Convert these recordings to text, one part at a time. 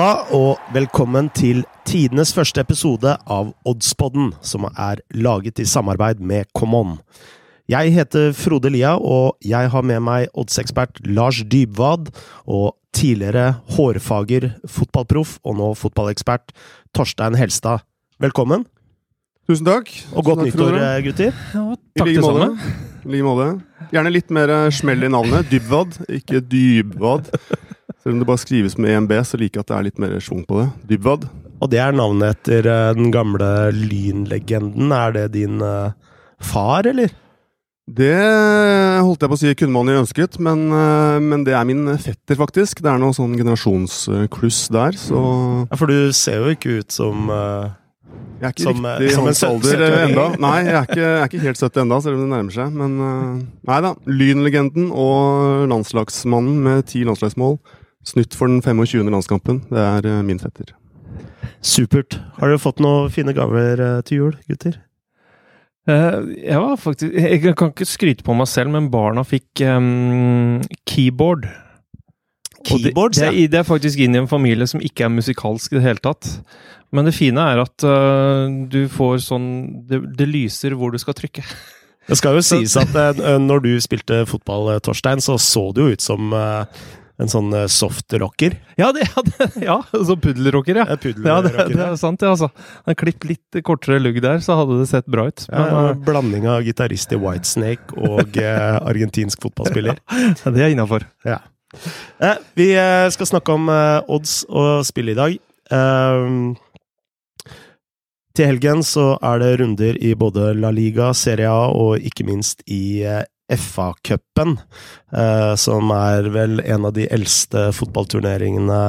Halla og velkommen til tidenes første episode av Oddspodden, som er laget i samarbeid med ComeOn. Jeg heter Frode Lia, og jeg har med meg oddsekspert Lars Dybwad og tidligere hårfager, fotballproff og nå fotballekspert Torstein Helstad. Velkommen. Tusen takk. Og godt takk, nyttår, Frode. gutter. Ja, I takk like måte. I like måte. Gjerne litt mer smell i navnet. Dybwad, ikke Dybwad. Selv om det bare skrives med EMB, så liker jeg at det er litt mer schwung på det. Dybwad. Og det er navnet etter eh, den gamle lynlegenden. Er det din eh, far, eller? Det holdt jeg på å si kunne man jo ønsket, men, eh, men det er min fetter, faktisk. Det er noe sånn generasjonskluss der, så Ja, For du ser jo ikke ut som jeg er ikke Som, riktig som en hans alder 70-åring. enda. Nei, jeg er ikke, jeg er ikke helt 70 enda, selv om det nærmer seg. Men nei da. Lynlegenden og landslagsmannen med ti landslagsmål. Snytt for den 25. landskampen. Det er eh, min fetter. supert. Har dere fått noen fine gaver eh, til jul, gutter? ja, Jeg var faktisk Jeg kan ikke skryte på meg selv, men barna fikk um, keyboard. Og det- det, er, det er faktisk inn i en familie som ikke er musikalsk i det hele tatt. Men det fine er at uh, du får sånn det, det lyser hvor du skal trykke. Det skal jo sies at uh, når du spilte fotball, eh, Torstein, så så det jo ut som eh, en sånn soft softrocker. Ja, det, ja, det, ja sånn puddelrocker, ja. Puddelrocker, Ja, det, det er sant, det, altså. Han klippet litt kortere lugg der, så hadde det sett bra ut. Ja, Men, en blanding av gitarist i Whitesnake og eh, argentinsk fotballspiller. Ja, det er innafor. Ja. Eh, vi eh, skal snakke om eh, odds og spill i dag. Eh, til helgen så er det runder i både La Liga, Serie A og ikke minst i eh, FA-cupen, eh, som er vel en av de eldste fotballturneringene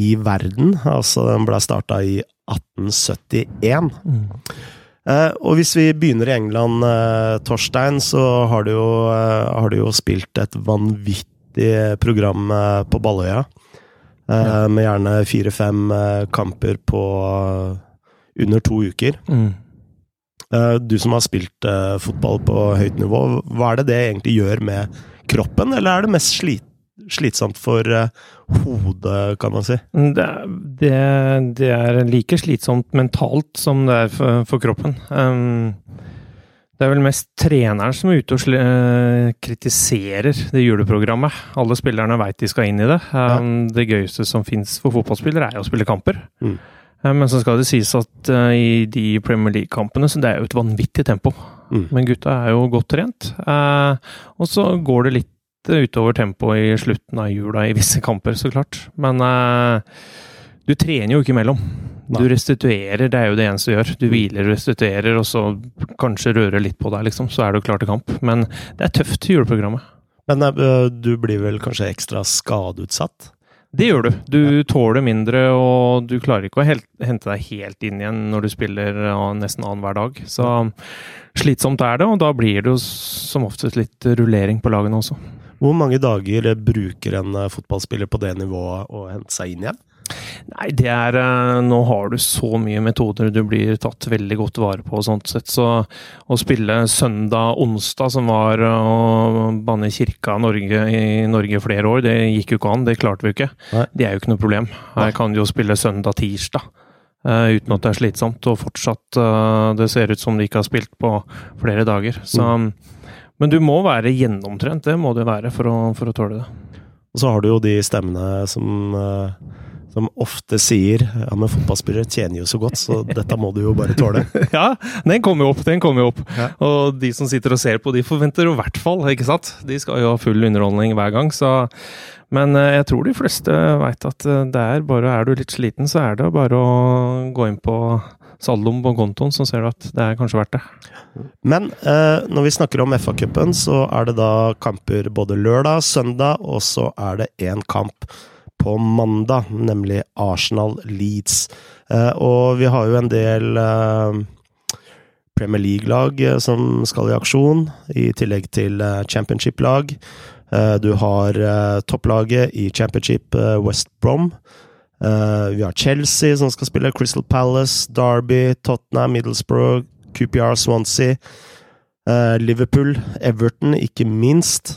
i verden. Altså, den ble starta i 1871. Eh, og hvis vi begynner i England, eh, Torstein, så har du jo, har du jo spilt et vanvittig program på Balløya. Med gjerne fire-fem kamper på under to uker. Mm. Eh, du som har spilt eh, fotball på høyt nivå, hva er det det egentlig gjør med kroppen, eller er det mest slit slitsomt for eh, hodet, kan man si? Det, det, det er like slitsomt mentalt som det er for, for kroppen. Um, det er vel mest treneren som er ute og kritiserer det juleprogrammet. Alle spillerne veit de skal inn i det. Um, Det gøyeste som fins for fotballspillere, er jo å spille kamper. Mm. Eh, Men så skal det sies at eh, i de Premier League-kampene så det er jo et vanvittig tempo. Mm. Men gutta er jo godt trent. Eh, og så går det litt utover tempoet i slutten av jula i visse kamper, så klart. Men du trener jo ikke imellom. Du restituerer, det er jo det eneste du gjør. Du hviler, restituerer, og så kanskje rører litt på deg, liksom. Så er du klar til kamp. Men det er tøft, juleprogrammet. Men uh, du blir vel kanskje ekstra skadeutsatt? Det gjør du. Du tåler mindre, og du klarer ikke å helt, hente deg helt inn igjen når du spiller ja, nesten annenhver dag. Så slitsomt er det, og da blir det jo som oftest litt rullering på lagene også. Hvor mange dager bruker en eh, fotballspiller på det nivået å hente seg inn igjen? Nei, det er eh, Nå har du så mye metoder du blir tatt veldig godt vare på og sånt sett, så å spille søndag-onsdag, som var eh, å banne kirka Norge, i Norge flere år, det gikk jo ikke an. Det klarte vi jo ikke. Nei. Det er jo ikke noe problem. Her kan du jo spille søndag-tirsdag. eh, uten at det er slitsomt, og fortsatt det ser ut som de ikke har spilt på flere dager. Så, Men du må være gjennomtrent, det må du være for å, for å tåle det. Og så har du jo de stemmene som, eh, som ofte sier ja, men fotballspillere tjener jo så godt, så dette må du jo bare tåle. Ja, den kommer jo opp, den kommer jo opp. Ja. Og de som sitter og ser på, de forventer jo i hvert fall, ikke sant? De skal jo ha full underholdning hver gang, så Men eh, jeg tror de fleste veit at eh, det er bare Er du litt sliten, så er det bare å gå inn på saldoen på kontoen, så ser du at det er kanskje verdt det. Men eh, når vi snakker om FA-cupen, så er det da kamper både lørdag, søndag, og så er det én kamp på mandag, nemlig Arsenal-Leeds. Eh, og vi har jo en del eh, Premier League-lag eh, som skal i aksjon, i tillegg til championship-lag. Du har topplaget i championship, West Brom. Vi har Chelsea som skal spille Crystal Palace, Derby, Tottenham, Middlesbrough, QPR, Swansea. Liverpool, Everton, ikke minst.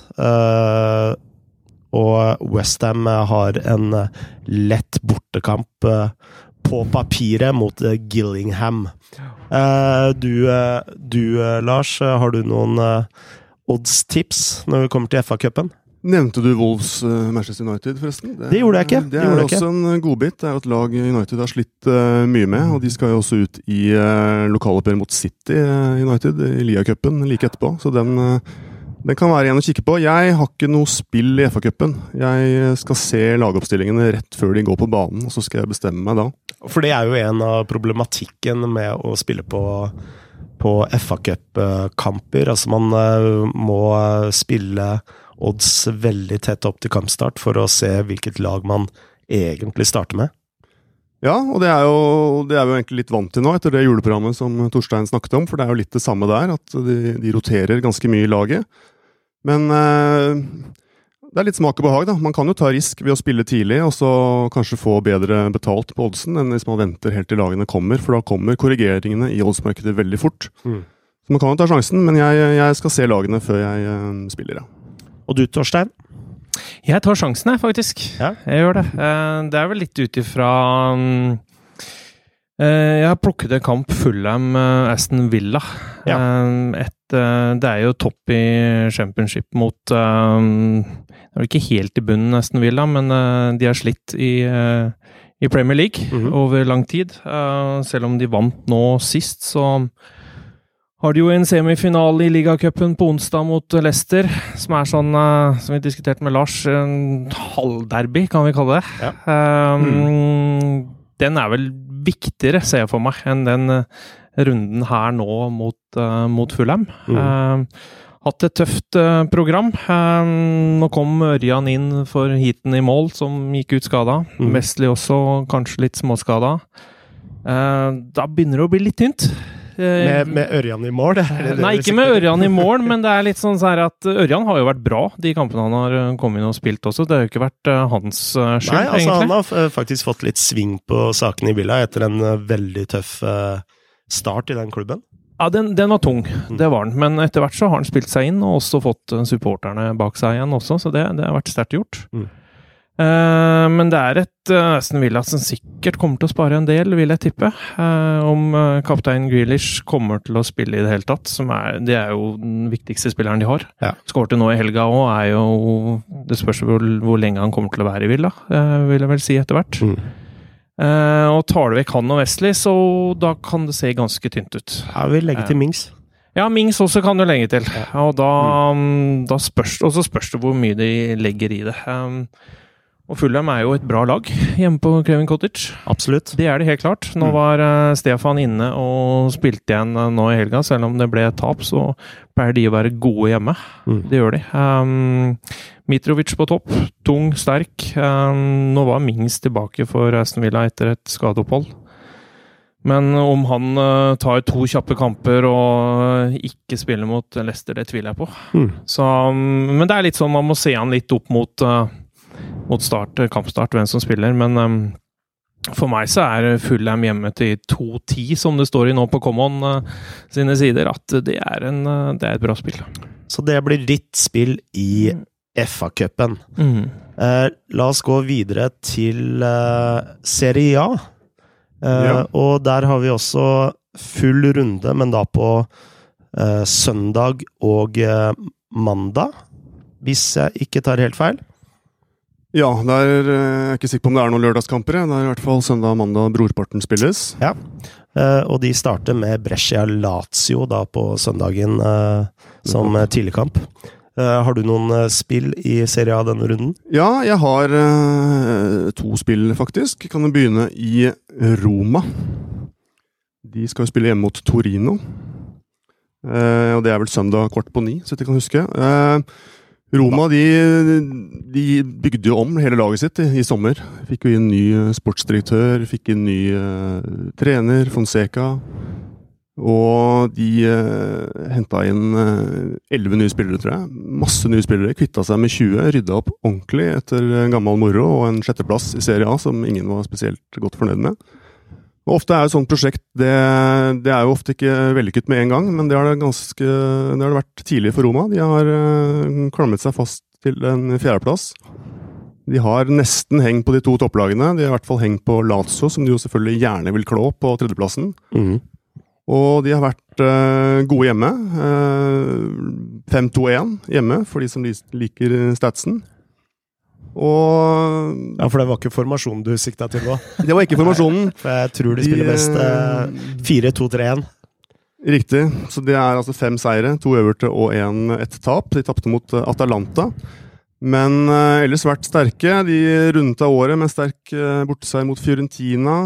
Eh, Og Westham har en lett bortekamp på papiret mot Gillingham. Du, du Lars, har du noen oddstips når vi kommer til FA-cupen? Nevnte du Wolves Manchester United, forresten? Det, det, gjorde jeg ikke. Det, det er også en uh, godbit. Det er jo et lag United har slitt mye med. Og de skal jo også ut i uh, lokaloppgjør mot City United i Lia-cupen like etterpå. Så den, den, kan være igjen å kikke på. Jeg har ikke noe spill i FA-cupen. Jeg skal se lagoppstillingene rett før de går på banen, og så skal jeg bestemme meg da. For det er jo en av problematikken med å spille på på FA-cupkamper. Altså, man må spille odds veldig tett opp til kampstart for å se hvilket lag man egentlig starter med. Ja, og det er, jo, det er vi jo egentlig litt vant til nå, etter det juleprogrammet som Torstein snakket om. For det er jo litt det samme der, at de, de roterer ganske mye i laget. Men eh, det er litt smak og behag, da. Man kan jo ta risk ved å spille tidlig, og så kanskje få bedre betalt på oddsen enn hvis man venter helt til lagene kommer, for da kommer korrigeringene i oddsmarkedet veldig fort. Mm. Så man kan jo ta sjansen, men jeg, jeg skal se lagene før jeg uh, spiller, ja. Og du, Torstein? Jeg tar sjansen, jeg, faktisk. Ja. Jeg gjør det. Eh, det er vel litt ut ifra mm, eh, Jeg har plukket en kamp Fulham-Aston eh, Villa. Ja. Et, det er jo topp i championship mot Det er ikke helt i bunnen, Aston Villa, men de har slitt i, i Premier League mm -hmm. over lang tid. Selv om de vant nå sist, så har de jo en semifinale i ligacupen på onsdag mot Leicester, som er sånn, uh, som vi diskuterte med Lars, en halvderby, kan vi kalle det. Ja. Um, mm. Den er vel viktigere, ser jeg for meg, enn den uh, runden her nå mot, uh, mot Fulham. Mm. Um, hatt et tøft program. nå kom Ørjan inn for heaten i mål, som gikk ut skada. Mm. Wesley også kanskje litt småskada. da begynner det å bli litt tynt. Med, med Ørjan i mål? Nei, ikke med Ørjan i mål, men det er litt sånn at Ørjan har jo vært bra de kampene han har eh, kommet inn og spilt også. Det har jo ikke vært uh, hans skyld, Nei, altså, egentlig. Han har faktisk fått litt sving på sakene i Villa etter en veldig tøff start i den klubben. Ja, den, den, var tung, mm. det var den. Men etter hvert så har han spilt seg inn, og også fått supporterne bak seg igjen også, så det, det har vært sterkt gjort. Mm. Uh, men det er et uh, Aston Villa som sikkert kommer til å spare en del, vil jeg tippe. Uh, om uh, kaptein Grealish kommer til å spille i det hele tatt. Som er, det er jo den viktigste spilleren de har. Ja. Skårte nå i helga òg, er jo Det spørs hvor, hvor, lenge han kommer til å være i Villa, vil jeg vel si etter hvert. Mm. og tar du vekk han og Wesley, så da kan det se ganske tynt ut. Ja, vi legger til Mings. Ja, Mings også kan du legge til. Og da, mm. da spørs, og så spørs det hvor mye de legger i det. Um, og Fulham er jo et bra lag hjemme på Craven Cottage. Absolutt. Det er det helt klart. Nå mm. var uh, Stefan inne og spilte igjen uh, nå i helga. Selv om det ble tap, så pleier de å være gode hjemme. Mm. Det gjør de. Um, Mitrovic på topp. Tung, sterk. Um, nå var Mings tilbake for Aston Villa etter et skadeopphold. Men om han uh, tar to kjappe kamper og ikke spiller mot Leicester, det tviler jeg på. Mm. Så, um, men det er litt sånn man må se han litt opp mot mot start, kampstart, hvem som spiller. Men um, for meg så er Fullham hjemme til 2-10, som det står i nå på Common uh, sine sider, at det er, en, uh, det er, et bra spill. Så det blir ditt spill i. FA-cupen. Mm. Uh, la oss gå videre til Serie A. Ja. Og der har vi også full runde, men da på søndag og mandag, hvis jeg ikke tar helt feil. Ja, det er eh, jeg er ikke sikker på om det er noen lørdagskamper. Det er i hvert fall søndag og mandag brorparten spilles. Ja, eh, og de starter med Brescia Lazio da på søndagen eh, som tidligkamp. Har du noen spill i Serie A denne runden? Ja, jeg har to spill, faktisk. Kan jo begynne i Roma. De skal jo spille hjemme mot Torino. Og det er vel søndag kort på ni, så jeg kan huske. Roma de, de, bygde jo om hele laget sitt i, i, sommer. Fikk jo inn ny eh, sportsdirektør, fikk inn ny uh, trener, Fonseca. Og de uh, henta inn elleve uh, nye spillere, tror jeg. Masse nye spillere. Kvitta seg med 20. Rydda opp ordentlig etter gammel moro og en sjetteplass i Serie A som ingen var spesielt godt fornøyd med. Og ofte er et sånt prosjekt det, det, er jo ofte ikke vellykket med en gang, men det har det, ganske, det har det vært tidlig for Roma. De har uh, klamret seg fast til en fjerdeplass. De har nesten hengt på de to topplagene. De har i hvert fall hengt på Lazio, som de jo selvfølgelig gjerne vil klå på tredjeplassen. Mm. Og de har vært uh, gode hjemme. Uh, 5-2-1 hjemme, for de som liker statsen. Og Ja, for det var ikke formasjonen du sikta til nå. det var ikke formasjonen. For jeg tror de spiller best eh, 4-2-3-1. Riktig. Så det er altså fem seire, to øverte og én ett tap. De tapte mot eh, Atalanta. Men eh, ellers vært sterke. De rundet av året med sterk eh, borteseier mot Fiorentina.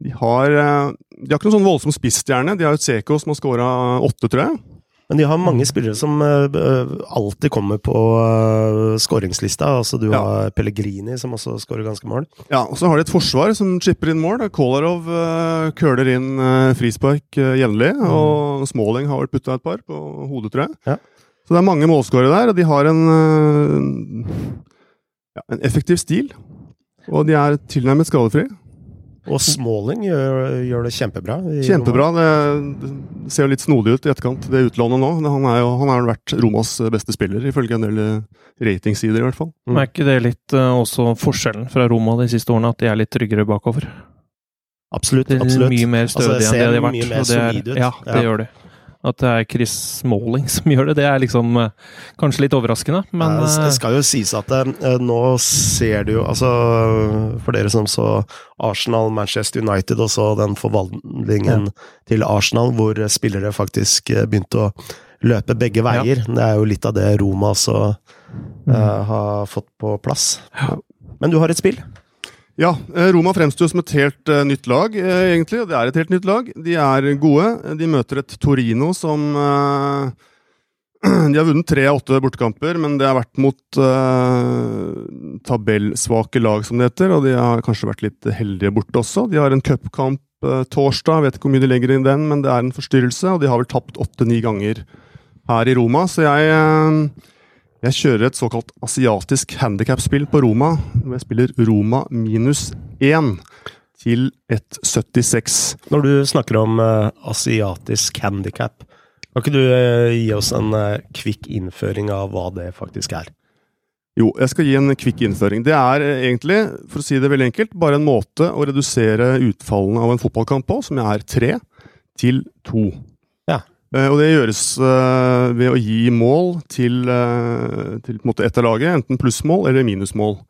De har, eh, de har ikke noen sånn voldsom spissstjerne. De har jo Tseko som har skåra åtte, tror jeg. Men de har mange spillere som eh, eh, alltid kommer på uh, skåringslista. Altså, du Ja. har Pellegrini, som også skårer ganske mål. Ja, og Så har de et forsvar som chipper inn mål. Kolarov uh, køler inn uh, frispark uh, jevnlig. Og Smalling har vel putta et par på hodet, tror jeg. Ja. Så det er mange målskårere der, og de har en, uh, ja, en effektiv stil. Og de er tilnærmet skadefri. Og Smalling gjør, gjør det kjempebra. Kjempebra. Det, ser jo litt snodig ut i etterkant, det utlånet nå. Han er jo han har jo vært Romas beste spiller, ifølge en del uh, ratingsider, i hvert fall. Mm. Er ikke det litt eh, også forskjellen fra Roma de siste årene, at de er litt tryggere bakover? Absolutt. Det er absolutt. mye mer Altså, stødige det enn det de har vært. mye mer det er- solid ut. Ja, det Ja. gjør de. At det er Chris Smalling som gjør det, det er liksom eh, kanskje litt overraskende, men det eh, skal jo sies at det, nå ser du jo Altså, for dere som så Arsenal, Manchester United og så den forvandlingen til Arsenal, hvor spillere faktisk eh, begynte å løpe begge veier. Det er jo litt av det Roma også eh, har fått på plass. Ja. Men du har et spill? Ja, eh, Roma fremstår som et helt eh, nytt lag, eh, egentlig. Det er et helt nytt lag. De er gode. De møter et Torino som De har vunnet tre av åtte bortekamper, men det har vært mot uh, tabellsvake lag, som det heter. Og de har kanskje vært litt heldige borte også. De har en cupkamp uh, torsdag, vet ikke hvor mye de legger inn den, men det er en forstyrrelse. Og de har vel tapt åtte-ni ganger her i Roma, så jeg eh, jeg kjører et såkalt asiatisk handikapspill på Roma. hvor Jeg spiller Roma minus 1 til 1,76. Når du snakker om uh, asiatisk handikap, kan ikke du uh, gi oss en uh, kvikk innføring av hva det faktisk er? Jo, jeg skal gi en kvikk innføring. Det er egentlig, for å si det veldig enkelt, bare en måte å redusere utfallene av en fotballkamp på, som er tre, til to. Ja. Eh, Og det gjøres eh, ved å gi mål til, eh, til på en ett av laget, enten plussmål eller minusmål.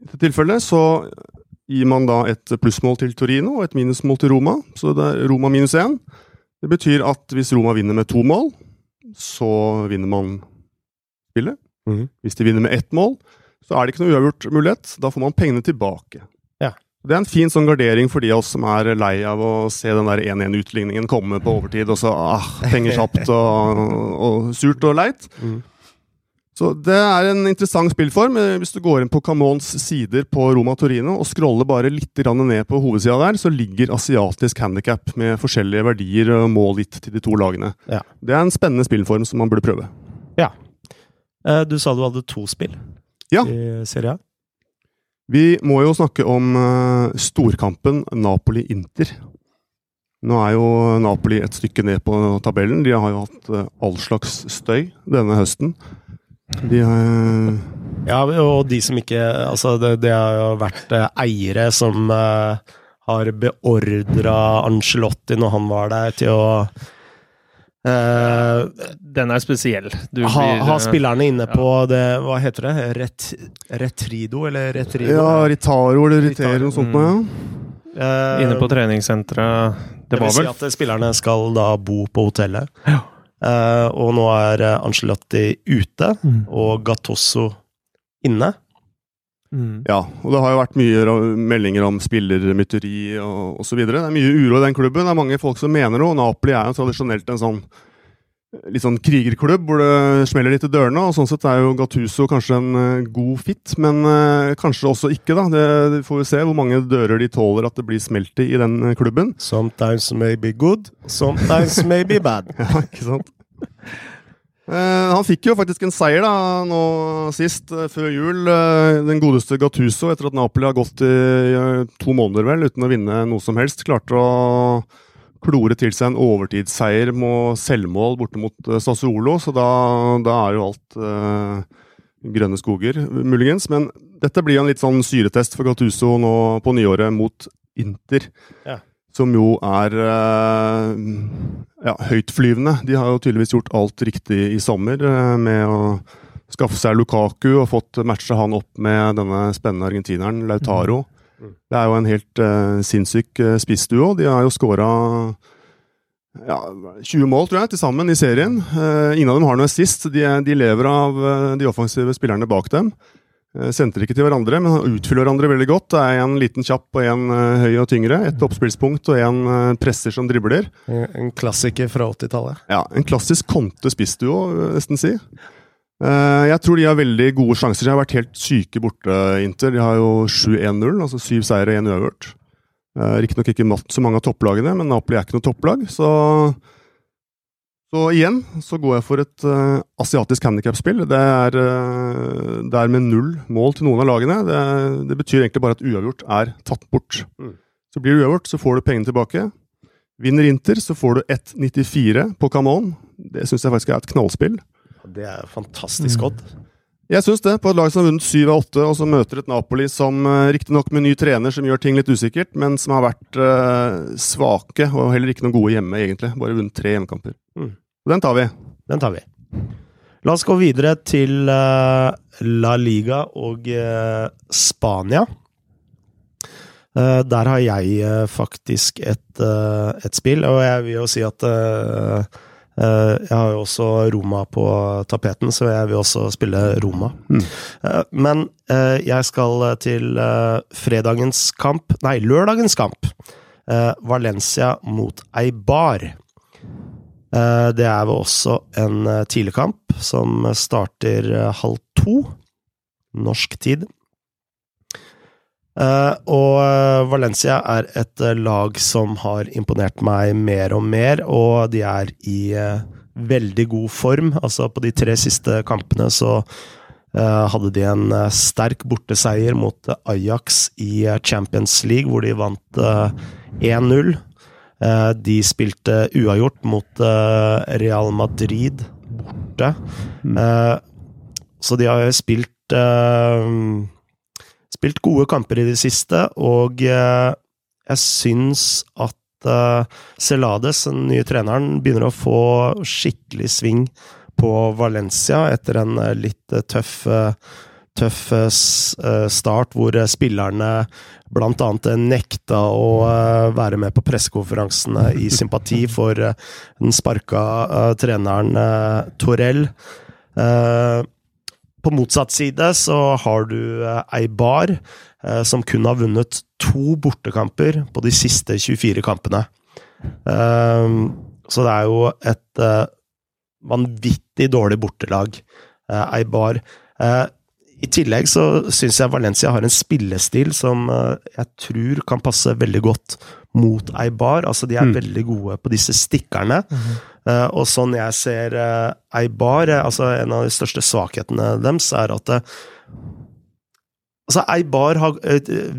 I dette tilfellet så gir man da et plussmål til Torino og et minusmål til Roma, så det er Roma minus én. Det betyr at hvis Roma vinner med to mål, så vinner man spillet. Mhm. Hvis de vinner med ett mål, så er det ikke noe uavgjort mulighet. Da får man pengene tilbake. Det er en fin sånn gardering for de av oss som er lei av å se den der 1-1-utligningen komme på overtid, og så ah, penger kjapt og, og surt og leit. Mm. Så det er en interessant spillform. Eh, Hvis du går inn på Camons sider på Roma Torino og scroller bare litt ned på hovedsida der, så ligger asiatisk handikap med forskjellige verdier og mål gitt til de to lagene. Ja. Det er en spennende spillform som man burde prøve. Ja. Du sa du hadde to spill Ja. i Serie A. Vi må jo snakke om eh, storkampen Napoli-Inter. Nå er jo Napoli et stykke ned på tabellen. De har jo hatt eh, all slags støy denne høsten. De har Ja, og de som ikke Altså, det, det har jo vært eh, eiere som eh, har beordra Angelotti når han var der, til å eh, den er spesiell. Du ha, blir, ha eh, spillerne inne på det Hva heter det? Ret, retrido, eller retrido? Ja, Ritaro eller Ritero noe sånt noe, ja. Eh, Inne på treningssenteret. det Det vil si at spillerne skal da bo på hotellet. Ja. Uh, og nå er Angelotti ute, Mm. og Gattosso inne. Mm. Ja, og det har jo vært mye meldinger om spillermytteri og osv. Det er mye uro i den klubben. Det er mange folk som mener noe. Napoli er jo tradisjonelt en sånn litt sånn krigerklubb hvor det smeller litt i dørene. og Sånn sett er jo Gattuso kanskje en eh, god fit, men uh, kanskje også ikke, da. Det, det får vi se hvor mange dører de tåler at det blir smelt i i den eh, klubben. Sometimes may be good, sometimes may be bad. Ja, ikke sant? Eh, han fikk jo faktisk en seier da, nå sist, eh, før jul. eh, den godeste Gattuso, etter at Napoli har gått i to måneder vel, uten å vinne noe som helst, klarte å klore til seg en overtidsseier med selvmål borte mot Sassuolo. Så da, da er jo alt eh, grønne skoger, muligens. Men dette blir jo en litt sånn syretest for Gattuso nå på nyåret mot Inter. Ja. Som jo er eh, ja, høytflyvende. De har jo tydeligvis gjort alt riktig i sommer eh, med å skaffe seg Lukaku og fått matcha han opp med denne spennende argentineren Lautaro. Mm. Det er jo en helt uh, sinnssyk uh, spissduo. De har jo skåra ja, 20 mål, tror jeg, til sammen i serien. Uh, ingen av dem har noe sist. De, de lever av uh, de offensive spillerne bak dem. Uh, sentrer ikke til hverandre, men utfyller hverandre veldig godt. Det er en liten kjapp og en eh, høy og tyngre. Et oppspillspunkt og en eh, presser som dribler. En en klassiker fra 80-tallet. Ja, En klassisk Conte spissduo, nesten si. Eh, jeg tror de har veldig gode sjanser. De har vært helt syke borte, Inter. De har jo 7-1-0, altså syv seire og én uavgjort. Riktignok ikke matt så mange av topplagene, men Napoli er ikke noe topplag. Så, så igjen så går jeg for et uh, asiatisk handikapspill. Det, er, eh, det er med null mål til noen av lagene. Det, det betyr egentlig bare at uavgjort er tatt bort. Mm. Så blir det uavgjort, så får du pengene tilbake. Vinner Inter, så får du 1,94 på Camon. Det syns jeg faktisk er et knallspill. Det er fantastisk odd. Jeg syns det, på et lag som har vunnet syv av åtte, og som møter et Napoli som uh, riktignok med ny trener som gjør ting litt usikkert, men som har vært uh, svake, og heller ikke noen gode hjemme, egentlig. Bare vunnet tre hjemmekamper. Mm. Den tar vi. Den tar vi. La oss gå videre til uh, La Liga og uh, Spania. Uh, der har jeg faktisk et, et spill, og jeg vil jo si at jeg har jo også Roma på tapeten, så jeg vil også spille Roma. Mm. Men jeg skal til fredagens kamp, nei, lørdagens kamp. Valencia mot Eibar. Eh, Det er vel også en tidlig tidligkamp som starter eh, halv to norsk tid. Eh, Og eh, Valencia er et eh, lag som har imponert meg mer og mer, og de er i eh, veldig god form. Altså, på de tre siste kampene så eh, hadde de en eh, sterk borteseier mot eh, Ajax i eh, Champions League, hvor de vant eh, 1-0. Eh, De spilte uavgjort mot eh, Real Madrid borte. Mm. Eh, Så de har spilt Spilt gode kamper i det siste, og jeg syns at Celades, den nye treneren, begynner å få skikkelig sving på Valencia etter en litt tøff tøff eh, eh, start, hvor eh, spillerne eh, nekta å være med på pressekonferansene i sympati for den sparka treneren Torell. På motsatt side så har du Eibar, som kun har vunnet to bortekamper på de siste 24 kampene. Så det er jo et vanvittig dårlig bortelag, Eibar. I tillegg så syns jeg Valencia har en spillestil som eh, jeg tror kan passe veldig godt mot Eibar. Altså, de er Mm. veldig gode på disse stikkerne. Eh, og sånn jeg ser eh, Eibar, altså en av de største svakhetene deres, er at Altså, Eibar har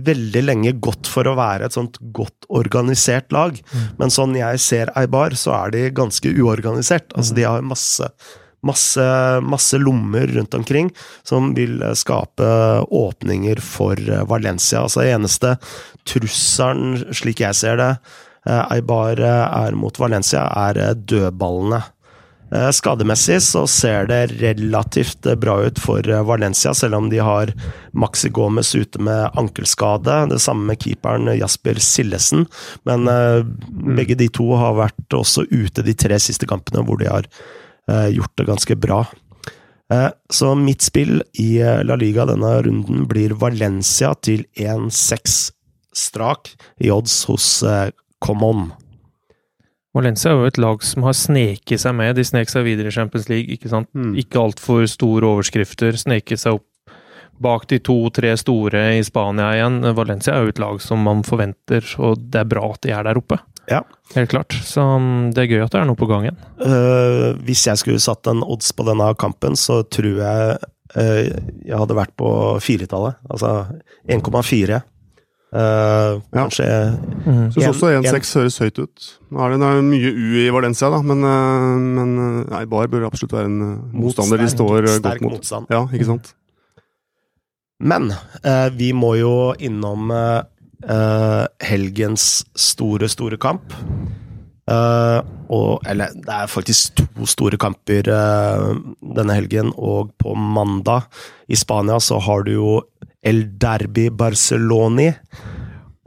veldig lenge gått for å være et sånt godt organisert lag, men sånn jeg ser Eibar, så er de ganske uorganisert. Altså, de har masse, masse, masse lommer rundt omkring som vil eh, skape åpninger for eh, Valencia. Altså, eneste trusselen, slik jeg ser det, eh, Eibar er mot Valencia, er dødballene. Skademessig så ser det relativt bra ut for Valencia, selv om de har Maxi Gomez ute med ankelskade. Det samme med keeperen Jasper Sillesen. Men eh, begge de to har vært også ute de tre siste kampene, hvor de har gjort det ganske bra. Eh, Så mitt spill i eh, La Liga denne runden blir Valencia til 1-6 strak i odds hos eh, Common. Valencia er jo et lag som har sneket seg med. De snek seg videre i Champions League. Ikke sant? Mm. Ikke altfor store overskrifter. Sneket seg opp bak de to-tre store i Spania igjen. Valencia er jo et lag som man forventer, og det er bra at de er der oppe. Ja. Helt klart. Så um, det er gøy at det er noe på gang igjen. Uh, hvis jeg skulle satt en odds på denne kampen, så tror jeg uh, jeg hadde vært på firetallet. Altså 1,4. Eh, kanskje Syns En- også 1,6 høres høyt ut. Nå er det, det er mye U i Valencia, da, men, men nei, Bar bør absolutt være en motstander de står sterk godt mot. motstand. Ja, ikke sant? Men eh, vi må jo innom eh, eh, helgens store, store kamp. Uh, og Eller det er faktisk to store kamper uh, denne helgen, og på mandag i Spania så har du jo El Derby Barceloni.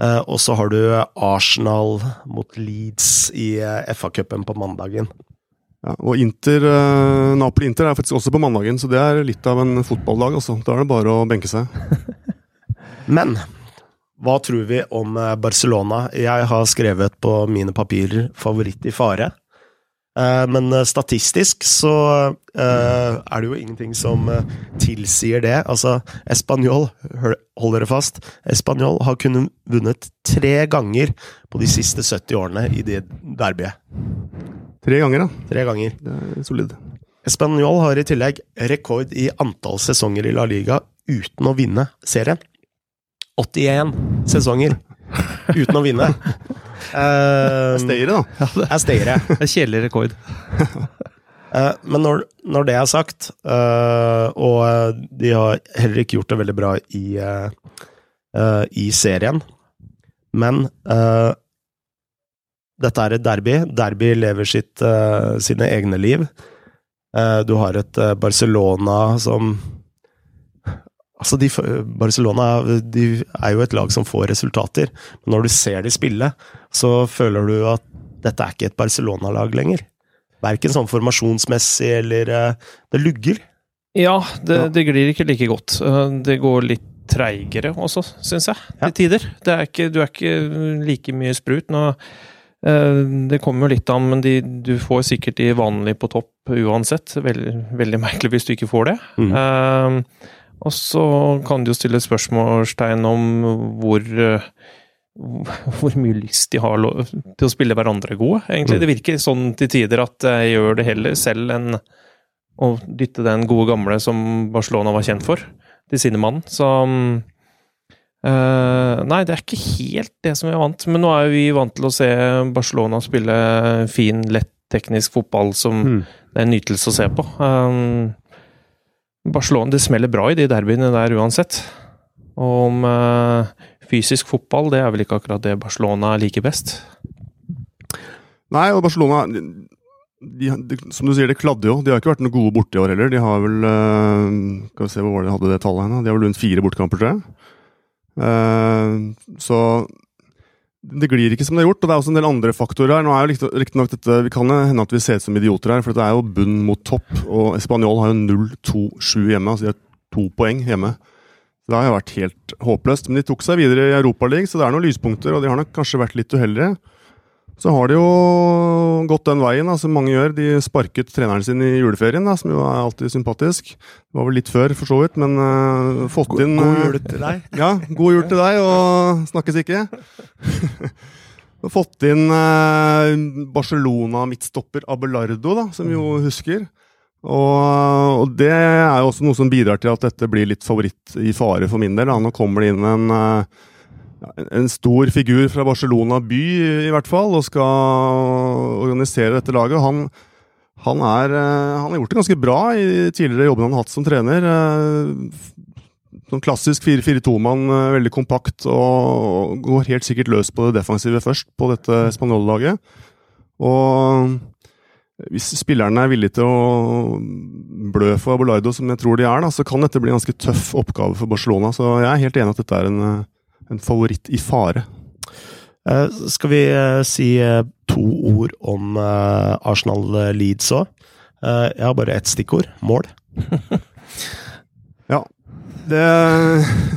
Uh, og så har du Arsenal mot Leeds i FA-cupen på mandagen. Ja, og Inter, Napoli-Inter er faktisk også på mandagen, så det er litt av en fotballdag. Også. Da er det bare å benke seg. Men hva tror vi om eh, Barcelona? Jeg har skrevet på mine papirer 'favoritt i fare'. Eh, Men eh, statistisk så er det jo ingenting som tilsier det. Altså, Español, hold dere fast, Español har kun vunnet tre ganger på de siste 70 årene i det derbyet. Tre ganger, da. Tre ganger. Det er solid. Español har i tillegg rekord i antall sesonger i La Liga uten å vinne serien. 81 sesonger uten å vinne. Uh, Stayere, da. er. Det er kjedelig rekord. Eh, men når, når det er sagt, uh, og eh, de har heller ikke gjort det veldig bra i, eh, i serien, men dette er et derby. Derby lever sitt, sine egne liv. Du har et Barcelona som Altså, de, Barcelona de er jo et lag som får resultater, men når du ser de spille, så føler du at dette er ikke et Barcelona-lag lenger. Verken sånn formasjonsmessig eller eh, Det lugger. Ja, det, Ja. det glir ikke like godt. Eh, Det går litt treigere også, syns jeg, Ja. tider. Det er ikke, du er ikke like mye sprut. Nå, eh, det kommer jo litt an, men de, du får sikkert de vanlige på topp uansett. Veldig, veldig merkelig hvis du ikke får det. Mm. Eh, og så kan du jo stille spørsmålstegn om hvor eh, hvor mye lyst de har til å spille hverandre gode, egentlig. Mm. Det virker sånn til tider at jeg gjør det heller selv enn å dytte den gode gamle som Barcelona var kjent for, til sine mann. Så Uh, Nei, det er ikke helt det som vi er vant Men nå er vi vant til å se Barcelona spille fin, lett, teknisk fotball som Mm. det er en nytelse å se på. Um, Barcelona, det smeller bra i de derbyene der uansett. Og om uh, fysisk fotball, det er vel ikke akkurat det Barcelona liker best. Nei, og Barcelona de, de, Som du sier, det kladder jo. De har ikke vært noe gode borte i år heller. De har vel uh, Skal vi se, hvor var det de hadde det tallet hen? De har vel rundt fire bortekamper, tror jeg. Uh, så det glir ikke som det er gjort, og det er også en del andre faktorer her. Nå er jo riktignok dette Vi kan hende at vi ser ut som idioter her, for det er jo bunn mot topp, og Español har jo 0-2-7 hjemme, altså de har to poeng hjemme. Så Det har jo vært helt håpløst. Men de tok seg videre i Europaligaen, så det er noen lyspunkter, og de har nok kanskje vært litt uheldige. Så har det jo gått den veien, da, som mange gjør. De sparket treneren sin i juleferien, da, som jo er alltid sympatisk. Det var vel litt før, for så vidt, men uh, fått inn god eh, jul til deg. ja, god jul til deg, og snakkes ikke. Fått inn uh, Barcelona-midtstopper Abelardo, da, som vi jo husker. Og, og det er jo også noe som bidrar til at dette blir litt favoritt i fare for min del. Da. Nå kommer det inn en, eh, ja, en stor figur fra Barcelona by, i hvert fall, og skal organisere dette laget. Han, han, er, eh, han har gjort det ganske bra i tidligere jobben han har hatt som trener. Eh, Sånn klassisk 4-4-2-mann, eh, veldig kompakt og går helt sikkert løs på det defensive først på dette spanjollaget. Og hvis spillerne er villige til å blø for Abelardo, som jeg tror de er, da, så kan dette bli en ganske tøff oppgave for Barcelona. Så jeg er helt enig at dette er en, en favoritt i fare. Eh, skal vi eh, si eh, to ord om Arsenal Leeds òg? jeg har bare ett stikkord. Mål. Det,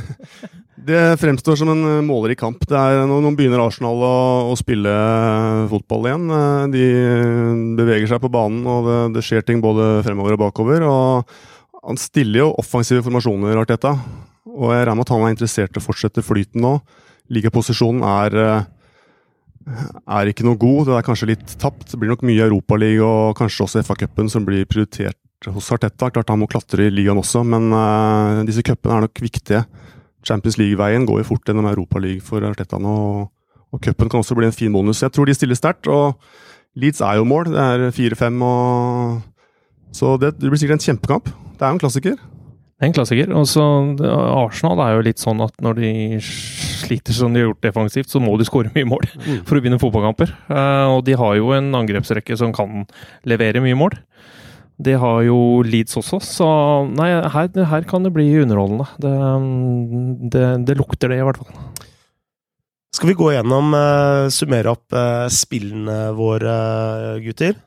det fremstår som en måler målrik kamp. Det er, nå, begynner Arsenal å, å spille fotball igjen. De beveger seg på banen, og det, det skjer ting både fremover og bakover. Og han stiller jo offensive formasjoner, Arteta. Og jeg regner med at han er interessert i å fortsette flyten nå. Ligaposisjonen er eh, er ikke noe god. Det er kanskje litt tapt. Det blir nok mye Europaliga og kanskje også FA-cupen som blir prioritert hos Arteta. Klart han må klatre i ligaen også, men uh, disse cupene er nok viktige. Champions League-veien går jo fort gjennom Europaliga for Arteta nå, og, cupen kan også bli en fin bonus. Jeg tror de stiller sterkt, og Leeds er jo mål. Det er 4-5 og Så det, det blir sikkert en kjempekamp. Det er jo en klassiker. Det er en klassiker. Og så Arsenal er jo litt sånn at når de sliter som de har gjort defensivt, så må de skåre mye mål Mm. for å vinne fotballkamper. Eh, og de har jo en angrepsrekke som kan levere mye mål. Det har jo Leeds også, så nei, her, her kan det bli underholdende. Det, det, det lukter det, i hvert fall. Skal vi gå gjennom, eh, summere opp eh, spillene våre, gutter?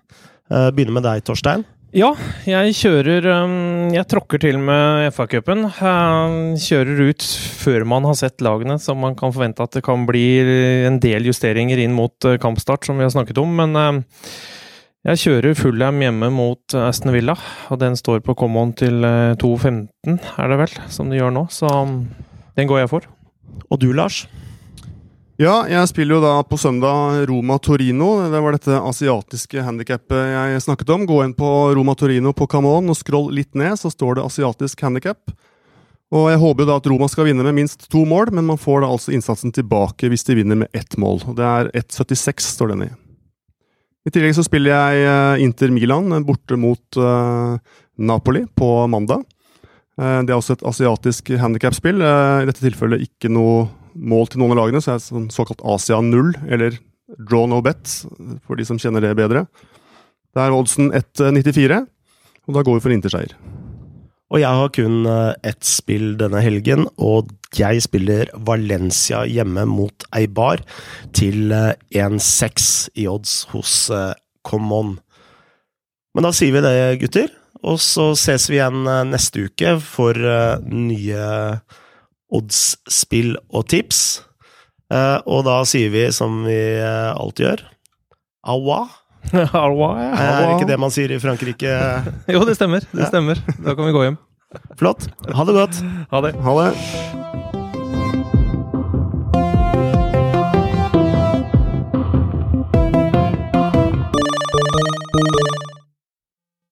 Uh, begynne med deg, Torstein. Ja, jeg kjører um, Jeg tråkker til med FA-cupen. Uh, kjører ut før man har sett lagene, så man kan forvente at det kan bli en del justeringer inn mot uh, kampstart, som vi har snakket om. Men uh, jeg kjører Fullham hjemme mot Aston Villa, og den står på common til 2.15, er det vel, som det gjør nå. Så um, den går jeg for. Og du, Lars? Ja, jeg spiller jo da på søndag Roma-Torino. Det var dette asiatiske handikappet jeg snakket om. Gå inn på Roma-Torino på Camon og scroll litt ned, så står det asiatisk handikap. Og jeg håper jo da at Roma skal vinne med minst to mål, men man får da altså innsatsen tilbake hvis de vinner med ett mål. Det er 1,76 står den i. I tillegg så spiller jeg eh, Inter Milan borte mot uh, Napoli på mandag. Uh, det er også et asiatisk handikapspill. Uh, I dette tilfellet ikke noe mål til noen av lagene, så er det sånn såkalt Asia 0, eller draw no bet, for de som kjenner det bedre. Det er oddsen 1,94, og da går vi for interseier. Og jeg har kun ett spill denne helgen, og jeg spiller Valencia hjemme mot Eibar til 1,6 i odds hos Common. Men da sier vi det, gutter. Og så ses vi igjen neste uke for nye oddsspill og tips. Og da sier vi som vi alltid gjør Awa. Er det ikke det man sier i Frankrike? jo, det stemmer. Det stemmer. Da kan vi gå hjem. Flott. Ha det godt. Ha det. Ha det.